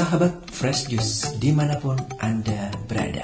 Sahabat Fresh Juice di mana pun Anda berada.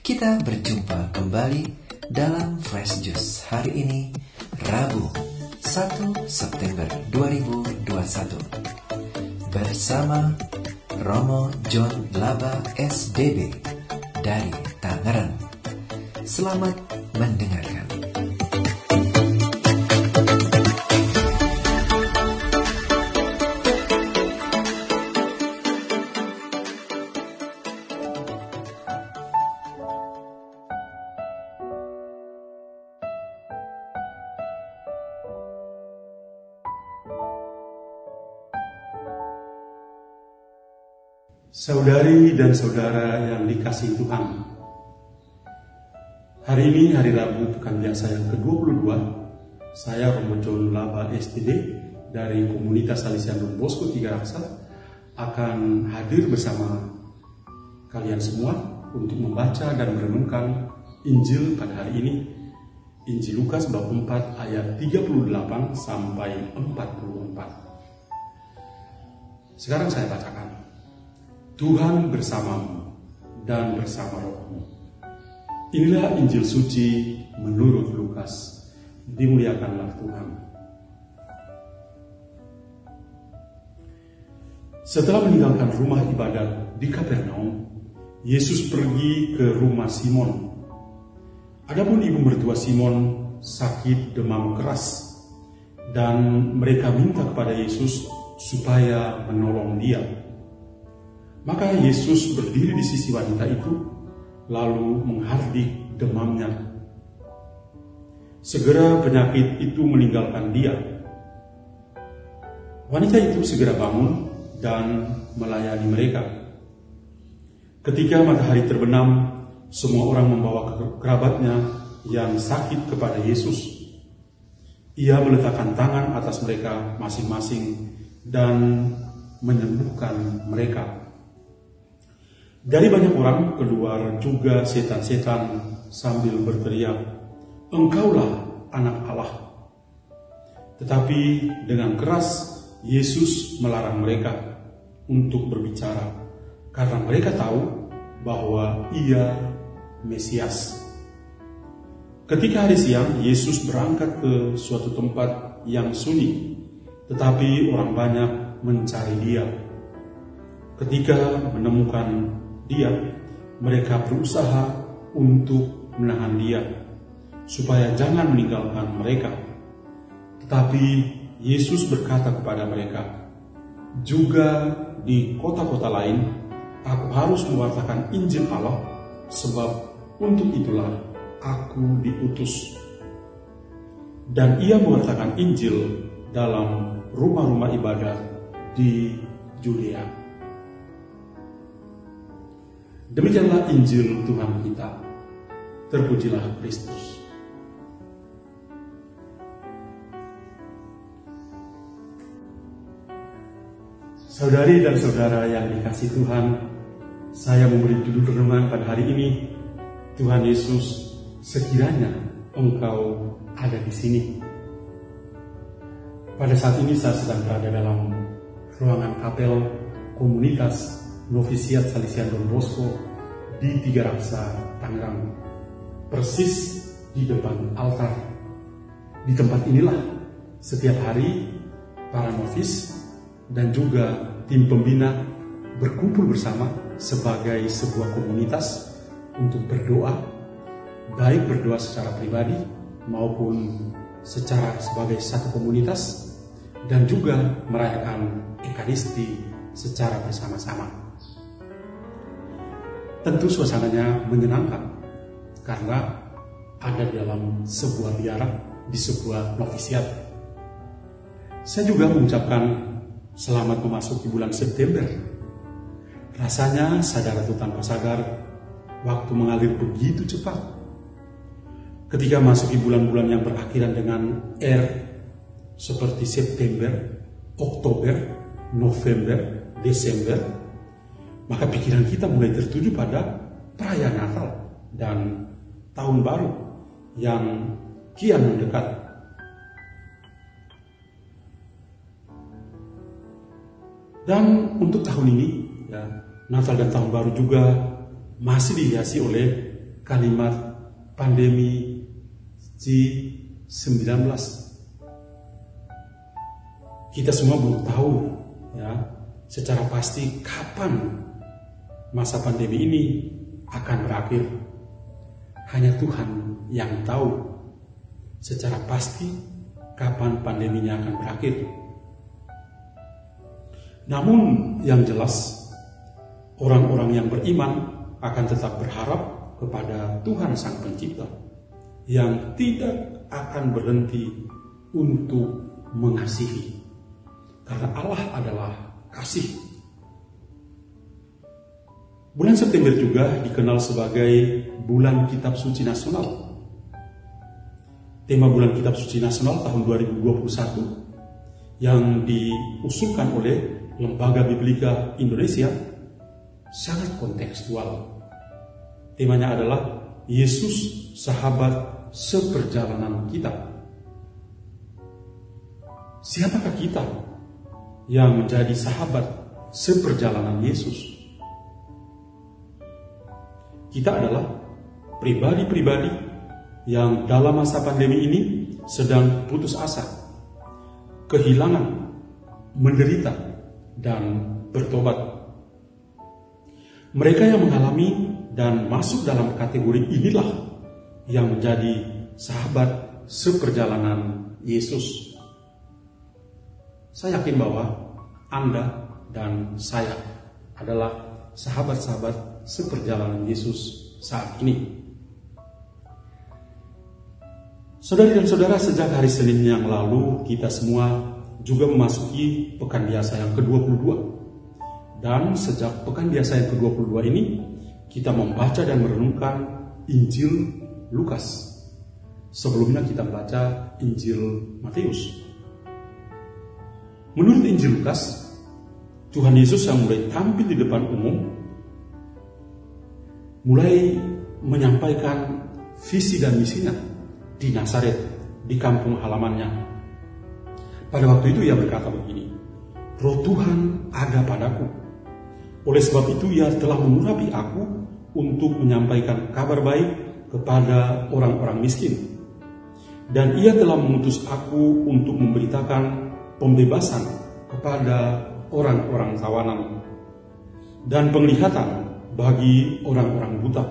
Kita berjumpa kembali dalam Fresh Juice hari ini Rabu 1 September 2021 Bersama Romo John Laba SDB dari Tangerang. Selamat mendengarkan Saudari dan saudara yang dikasih Tuhan, hari ini hari Rabu pekan biasa yang ke-22, saya Romo John Laba STD dari komunitas Salesian Don Bosco Tiga Raksa akan hadir bersama kalian semua untuk membaca dan merenungkan Injil pada hari ini, Injil Lukas bab 4 ayat 38 sampai 44. Sekarang saya bacakan. Tuhan bersamamu dan bersama rohmu. Inilah Injil suci menurut Lukas. Dimuliakanlah Tuhan. Setelah meninggalkan rumah ibadat di Kapernaum, Yesus pergi ke rumah Simon. Adapun ibu mertua Simon sakit demam keras dan mereka minta kepada Yesus supaya menolong dia. Maka Yesus berdiri di sisi wanita itu, lalu menghardik demamnya. Segera penyakit itu meninggalkan dia. Wanita itu segera bangun dan melayani mereka. Ketika matahari terbenam, semua orang membawa kerabatnya yang sakit kepada Yesus. Ia meletakkan tangan atas mereka masing-masing dan menyembuhkan mereka. Dari banyak orang keluar juga setan-setan sambil berteriak, Engkaulah anak Allah. Tetapi dengan keras Yesus melarang mereka untuk berbicara karena mereka tahu bahwa ia Mesias. Ketika hari siang, Yesus berangkat ke suatu tempat yang sunyi, tetapi orang banyak mencari dia. Ketika menemukan dia, mereka berusaha untuk menahan dia supaya jangan meninggalkan mereka. Tetapi Yesus berkata kepada mereka, "Juga di kota-kota lain aku harus mewartakan Injil Allah, sebab untuk itulah aku diutus." Dan ia mewartakan Injil dalam rumah-rumah ibadat di Judea. Demikianlah Injil Tuhan kita. Terpujilah Kristus. Saudari dan saudara yang dikasih Tuhan, saya memberi judul renungan pada hari ini, Tuhan Yesus, sekiranya Engkau ada di sini. Pada saat ini saya sedang berada dalam ruangan kapel komunitas novisiat Salesian Don Bosco di Tiga Raksa, Tangerang. Persis di depan altar. Di tempat inilah setiap hari para novis dan juga tim pembina berkumpul bersama sebagai sebuah komunitas untuk berdoa, baik berdoa secara pribadi maupun secara sebagai satu komunitas dan juga merayakan Ekaristi secara bersama-sama. Tentu suasananya menyenangkan karena ada dalam sebuah biara di sebuah novisiat. Saya juga mengucapkan selamat memasuki bulan September. Rasanya sadar atau tanpa sadar, waktu mengalir begitu cepat. Ketika masuk di bulan-bulan yang berakhiran dengan R, seperti September, Oktober, November, Desember, maka pikiran kita mulai tertuju pada perayaan Natal dan Tahun Baru yang kian mendekat. Dan untuk tahun ini, ya, Natal dan Tahun Baru juga masih dihiasi oleh kalimat pandemi G19. Kita semua belum tahu ya secara pasti kapan masa pandemi ini akan berakhir. Hanya Tuhan yang tahu secara pasti kapan pandeminya akan berakhir. Namun yang jelas orang-orang yang beriman akan tetap berharap kepada Tuhan Sang Pencipta yang tidak akan berhenti untuk mengasihi. Karena Allah adalah kasih. Bulan September juga dikenal sebagai bulan kitab suci nasional. Tema bulan kitab suci nasional tahun 2021 yang diusulkan oleh Lembaga Biblika Indonesia sangat kontekstual. Temanya adalah Yesus sahabat seperjalanan kita. Siapakah kita yang menjadi sahabat seperjalanan Yesus? Kita adalah pribadi-pribadi yang dalam masa pandemi ini sedang putus asa, kehilangan, menderita, dan bertobat. Mereka yang mengalami dan masuk dalam kategori inilah yang menjadi sahabat seperjalanan Yesus. Saya yakin bahwa Anda dan saya adalah sahabat-sahabat seperjalanan Yesus saat ini. Saudari dan saudara, sejak hari Senin yang lalu kita semua juga memasuki pekan biasa yang ke-22. Dan sejak pekan biasa yang ke-22 ini, kita membaca dan merenungkan Injil Lukas. Sebelumnya kita membaca Injil Matius. Menurut Injil Lukas, Tuhan Yesus yang mulai tampil di depan umum, mulai menyampaikan visi dan misinya di Nazaret, di kampung halamannya. Pada waktu itu ia berkata begini, Roh Tuhan ada padaku. Oleh sebab itu ia telah mengurapi aku untuk menyampaikan kabar baik kepada orang-orang miskin. Dan ia telah mengutus aku untuk memberitakan pembebasan kepada orang-orang tawanan dan penglihatan bagi orang-orang buta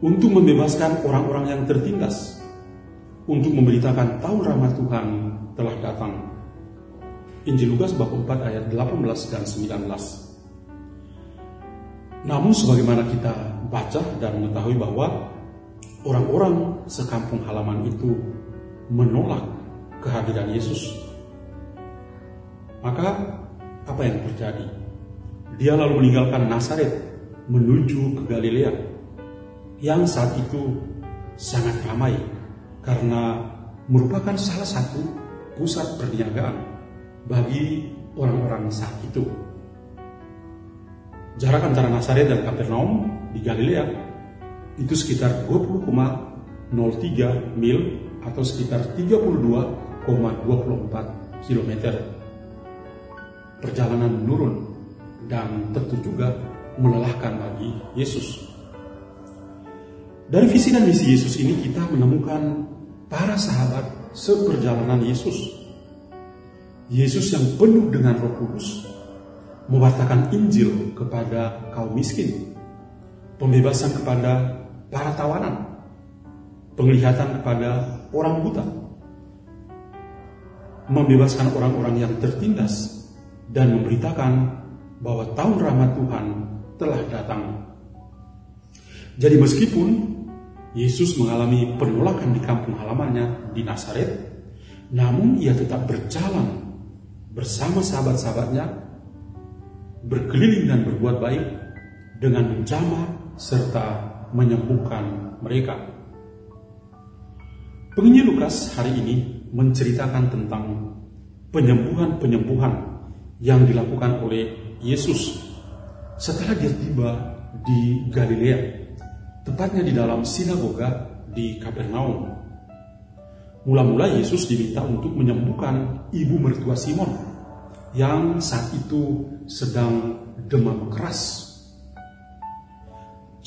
untuk membebaskan orang-orang yang tertindas untuk memberitakan tahun rahmat Tuhan telah datang. Injil Lukas bab 4 ayat 18 dan 19. Namun sebagaimana kita baca dan mengetahui bahwa orang-orang sekampung halaman itu menolak kehadiran Yesus. Maka apa yang terjadi? Dia lalu meninggalkan Nazaret menuju ke Galilea yang saat itu sangat ramai karena merupakan salah satu pusat perniagaan bagi orang-orang saat itu. Jarak antara Nazaret dan Kapernaum di Galilea itu sekitar 20,03 mil atau sekitar 32,24 kilometer perjalanan menurun dan tentu juga melelahkan bagi Yesus. Dari visi dan misi Yesus ini kita menemukan para sahabat seperjalanan Yesus. Yesus yang penuh dengan roh kudus mewartakan Injil kepada kaum miskin, pembebasan kepada para tawanan, penglihatan kepada orang buta, membebaskan orang-orang yang tertindas dan memberitakan bahwa tahun rahmat Tuhan telah datang. Jadi meskipun Yesus mengalami penolakan di kampung halamannya di Nazaret, namun ia tetap berjalan bersama sahabat-sahabatnya, berkeliling dan berbuat baik dengan menjamah serta menyembuhkan mereka. Penginjil Lukas hari ini menceritakan tentang penyembuhan-penyembuhan yang dilakukan oleh Yesus setelah dia tiba di Galilea, tepatnya di dalam sinagoga di Kapernaum. Mula-mula Yesus diminta untuk menyembuhkan ibu mertua Simon yang saat itu sedang demam keras.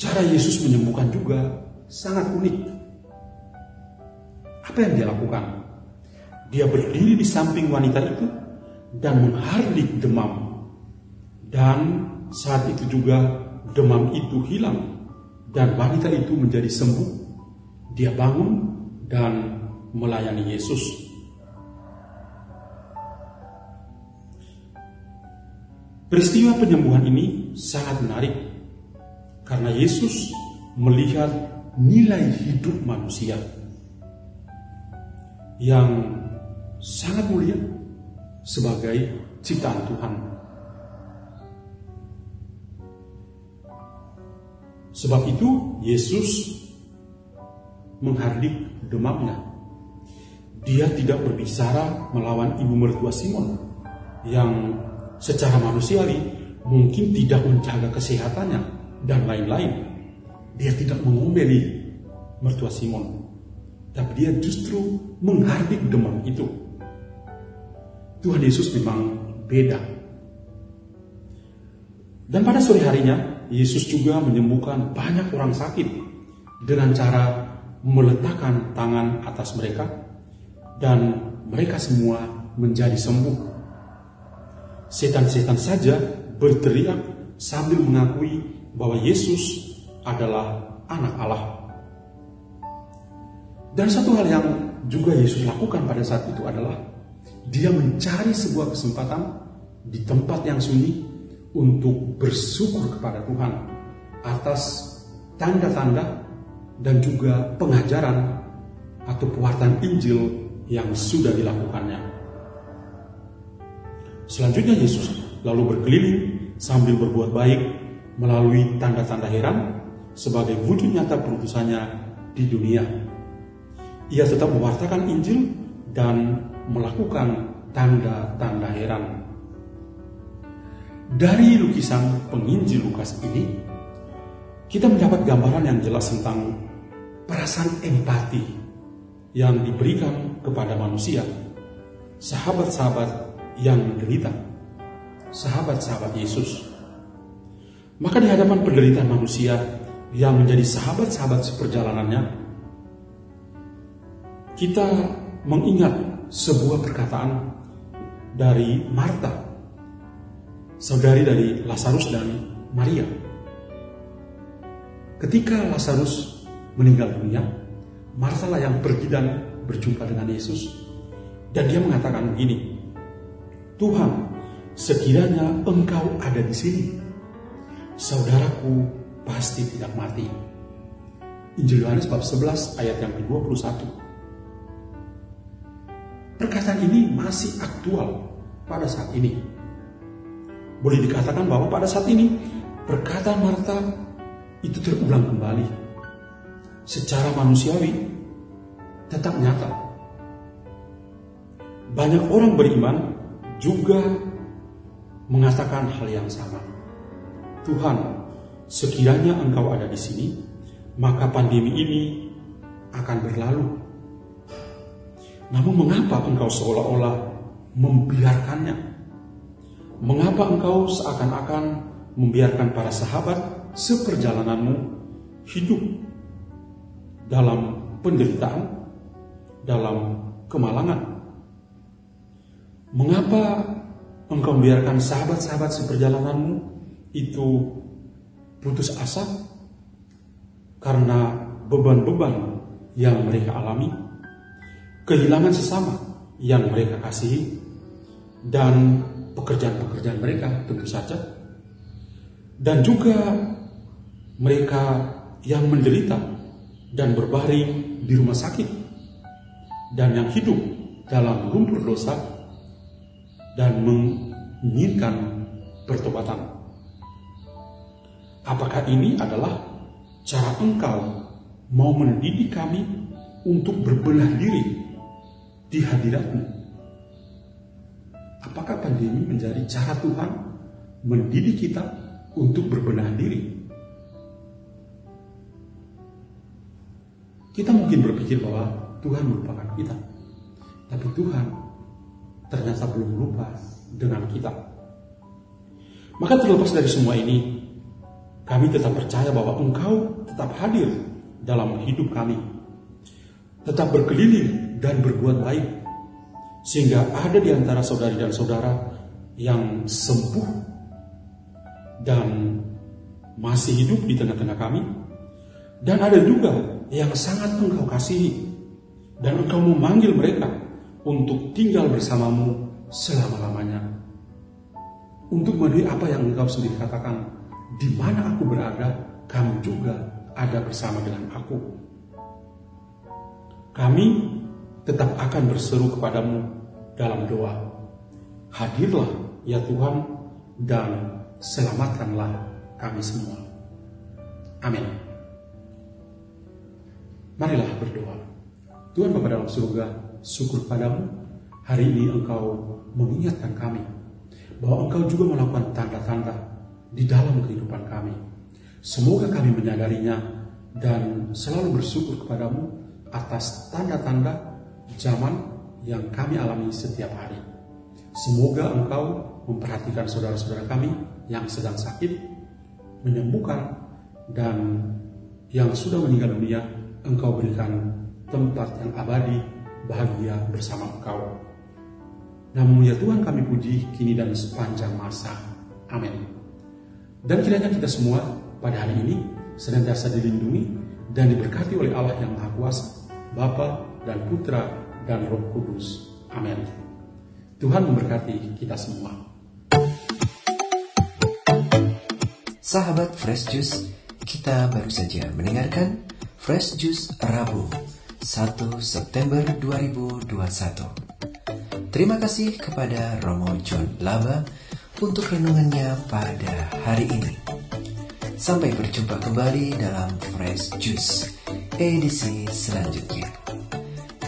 Cara Yesus menyembuhkan juga sangat unik. Apa yang dia lakukan? Dia berdiri di samping wanita itu dan menghardik demam. Dan saat itu juga demam itu hilang dan wanita itu menjadi sembuh. Dia bangun dan melayani Yesus. Peristiwa penyembuhan ini sangat menarik karena Yesus melihat nilai hidup manusia yang sangat mulia sebagai ciptaan Tuhan. Sebab itu Yesus menghardik demamnya. Dia tidak berbicara melawan ibu mertua Simon yang secara manusiawi mungkin tidak menjaga kesehatannya dan lain-lain. Dia tidak mengombeli mertua Simon, tapi dia justru menghardik demam itu. Tuhan Yesus memang beda. Dan pada sore harinya, Yesus juga menyembuhkan banyak orang sakit dengan cara meletakkan tangan atas mereka dan mereka semua menjadi sembuh. Setan-setan saja berteriak sambil mengakui bahwa Yesus adalah anak Allah. Dan satu hal yang juga Yesus lakukan pada saat itu adalah dia mencari sebuah kesempatan di tempat yang sunyi untuk bersyukur kepada Tuhan atas tanda-tanda dan juga pengajaran atau pewartaan Injil yang sudah dilakukannya. Selanjutnya Yesus lalu berkeliling sambil berbuat baik melalui tanda-tanda heran sebagai wujud nyata perutusannya di dunia. Ia tetap mewartakan Injil dan melakukan tanda-tanda heran. Dari lukisan penginjil Lukas ini, kita mendapat gambaran yang jelas tentang perasaan empati yang diberikan kepada manusia, sahabat-sahabat yang menderita, sahabat-sahabat Yesus. Maka di hadapan penderitaan manusia yang menjadi sahabat-sahabat seperjalanannya, kita mengingat sebuah perkataan dari Marta, saudari dari Lazarus dan Maria. Ketika Lazarus meninggal dunia, Martha lah yang pergi dan berjumpa dengan Yesus. Dan dia mengatakan begini, Tuhan, sekiranya engkau ada di sini, saudaraku pasti tidak mati. Injil Yohanes bab 11 ayat yang ke-21. Perkataan ini masih aktual pada saat ini. Boleh dikatakan bahwa pada saat ini perkataan Marta itu terulang kembali secara manusiawi tetap nyata. Banyak orang beriman juga mengatakan hal yang sama. Tuhan, sekiranya Engkau ada di sini, maka pandemi ini akan berlalu. Namun mengapa Engkau seolah-olah membiarkannya? Mengapa Engkau seakan-akan membiarkan para sahabat seperjalananmu hidup dalam penderitaan, dalam kemalangan. Mengapa engkau membiarkan sahabat-sahabat seperjalananmu itu putus asa? Karena beban-beban yang mereka alami, kehilangan sesama yang mereka kasihi, dan pekerjaan-pekerjaan mereka tentu saja. Dan juga mereka yang menderita dan berbaring di rumah sakit dan yang hidup dalam lumpur dosa dan menginginkan pertobatan. Apakah ini adalah cara engkau mau mendidik kami untuk berbenah diri di hadiratmu? Apakah pandemi menjadi cara Tuhan mendidik kita untuk berbenah diri? Kita mungkin berpikir bahwa Tuhan melupakan kita. Tapi Tuhan ternyata belum lupa dengan kita. Maka terlepas dari semua ini, kami tetap percaya bahwa Engkau tetap hadir dalam hidup kami. Tetap berkeliling dan berbuat baik. Sehingga ada di antara saudari dan saudara yang sembuh dan masih hidup di tengah-tengah kami. Dan ada juga yang sangat engkau kasihi. Dan engkau memanggil mereka untuk tinggal bersamamu selama-lamanya. Untuk memenuhi apa yang engkau sendiri katakan, di mana aku berada, kamu juga ada bersama dengan aku. Kami tetap akan berseru kepadamu dalam doa. Hadirlah ya Tuhan dan selamatkanlah kami semua. Amin. Marilah berdoa. Tuhan Bapa dalam surga, syukur padamu. Hari ini Engkau mengingatkan kami bahwa Engkau juga melakukan tanda-tanda di dalam kehidupan kami. Semoga kami menyadarinya dan selalu bersyukur kepadamu atas tanda-tanda zaman yang kami alami setiap hari. Semoga Engkau memperhatikan saudara-saudara kami yang sedang sakit, menyembuhkan, dan yang sudah meninggal dunia, Engkau berikan tempat yang abadi, bahagia bersama Engkau. Namun ya Tuhan kami puji kini dan sepanjang masa. Amin. Dan kiranya kita semua pada hari ini senantiasa dilindungi dan diberkati oleh Allah yang Maha Kuasa, Bapa dan Putra dan Roh Kudus. Amin. Tuhan memberkati kita semua. Sahabat Fresh Juice, kita baru saja mendengarkan Fresh Juice Rabu 1 September 2021. Terima kasih kepada Romo John Laba untuk renungannya pada hari ini. Sampai berjumpa kembali dalam Fresh Juice edisi selanjutnya.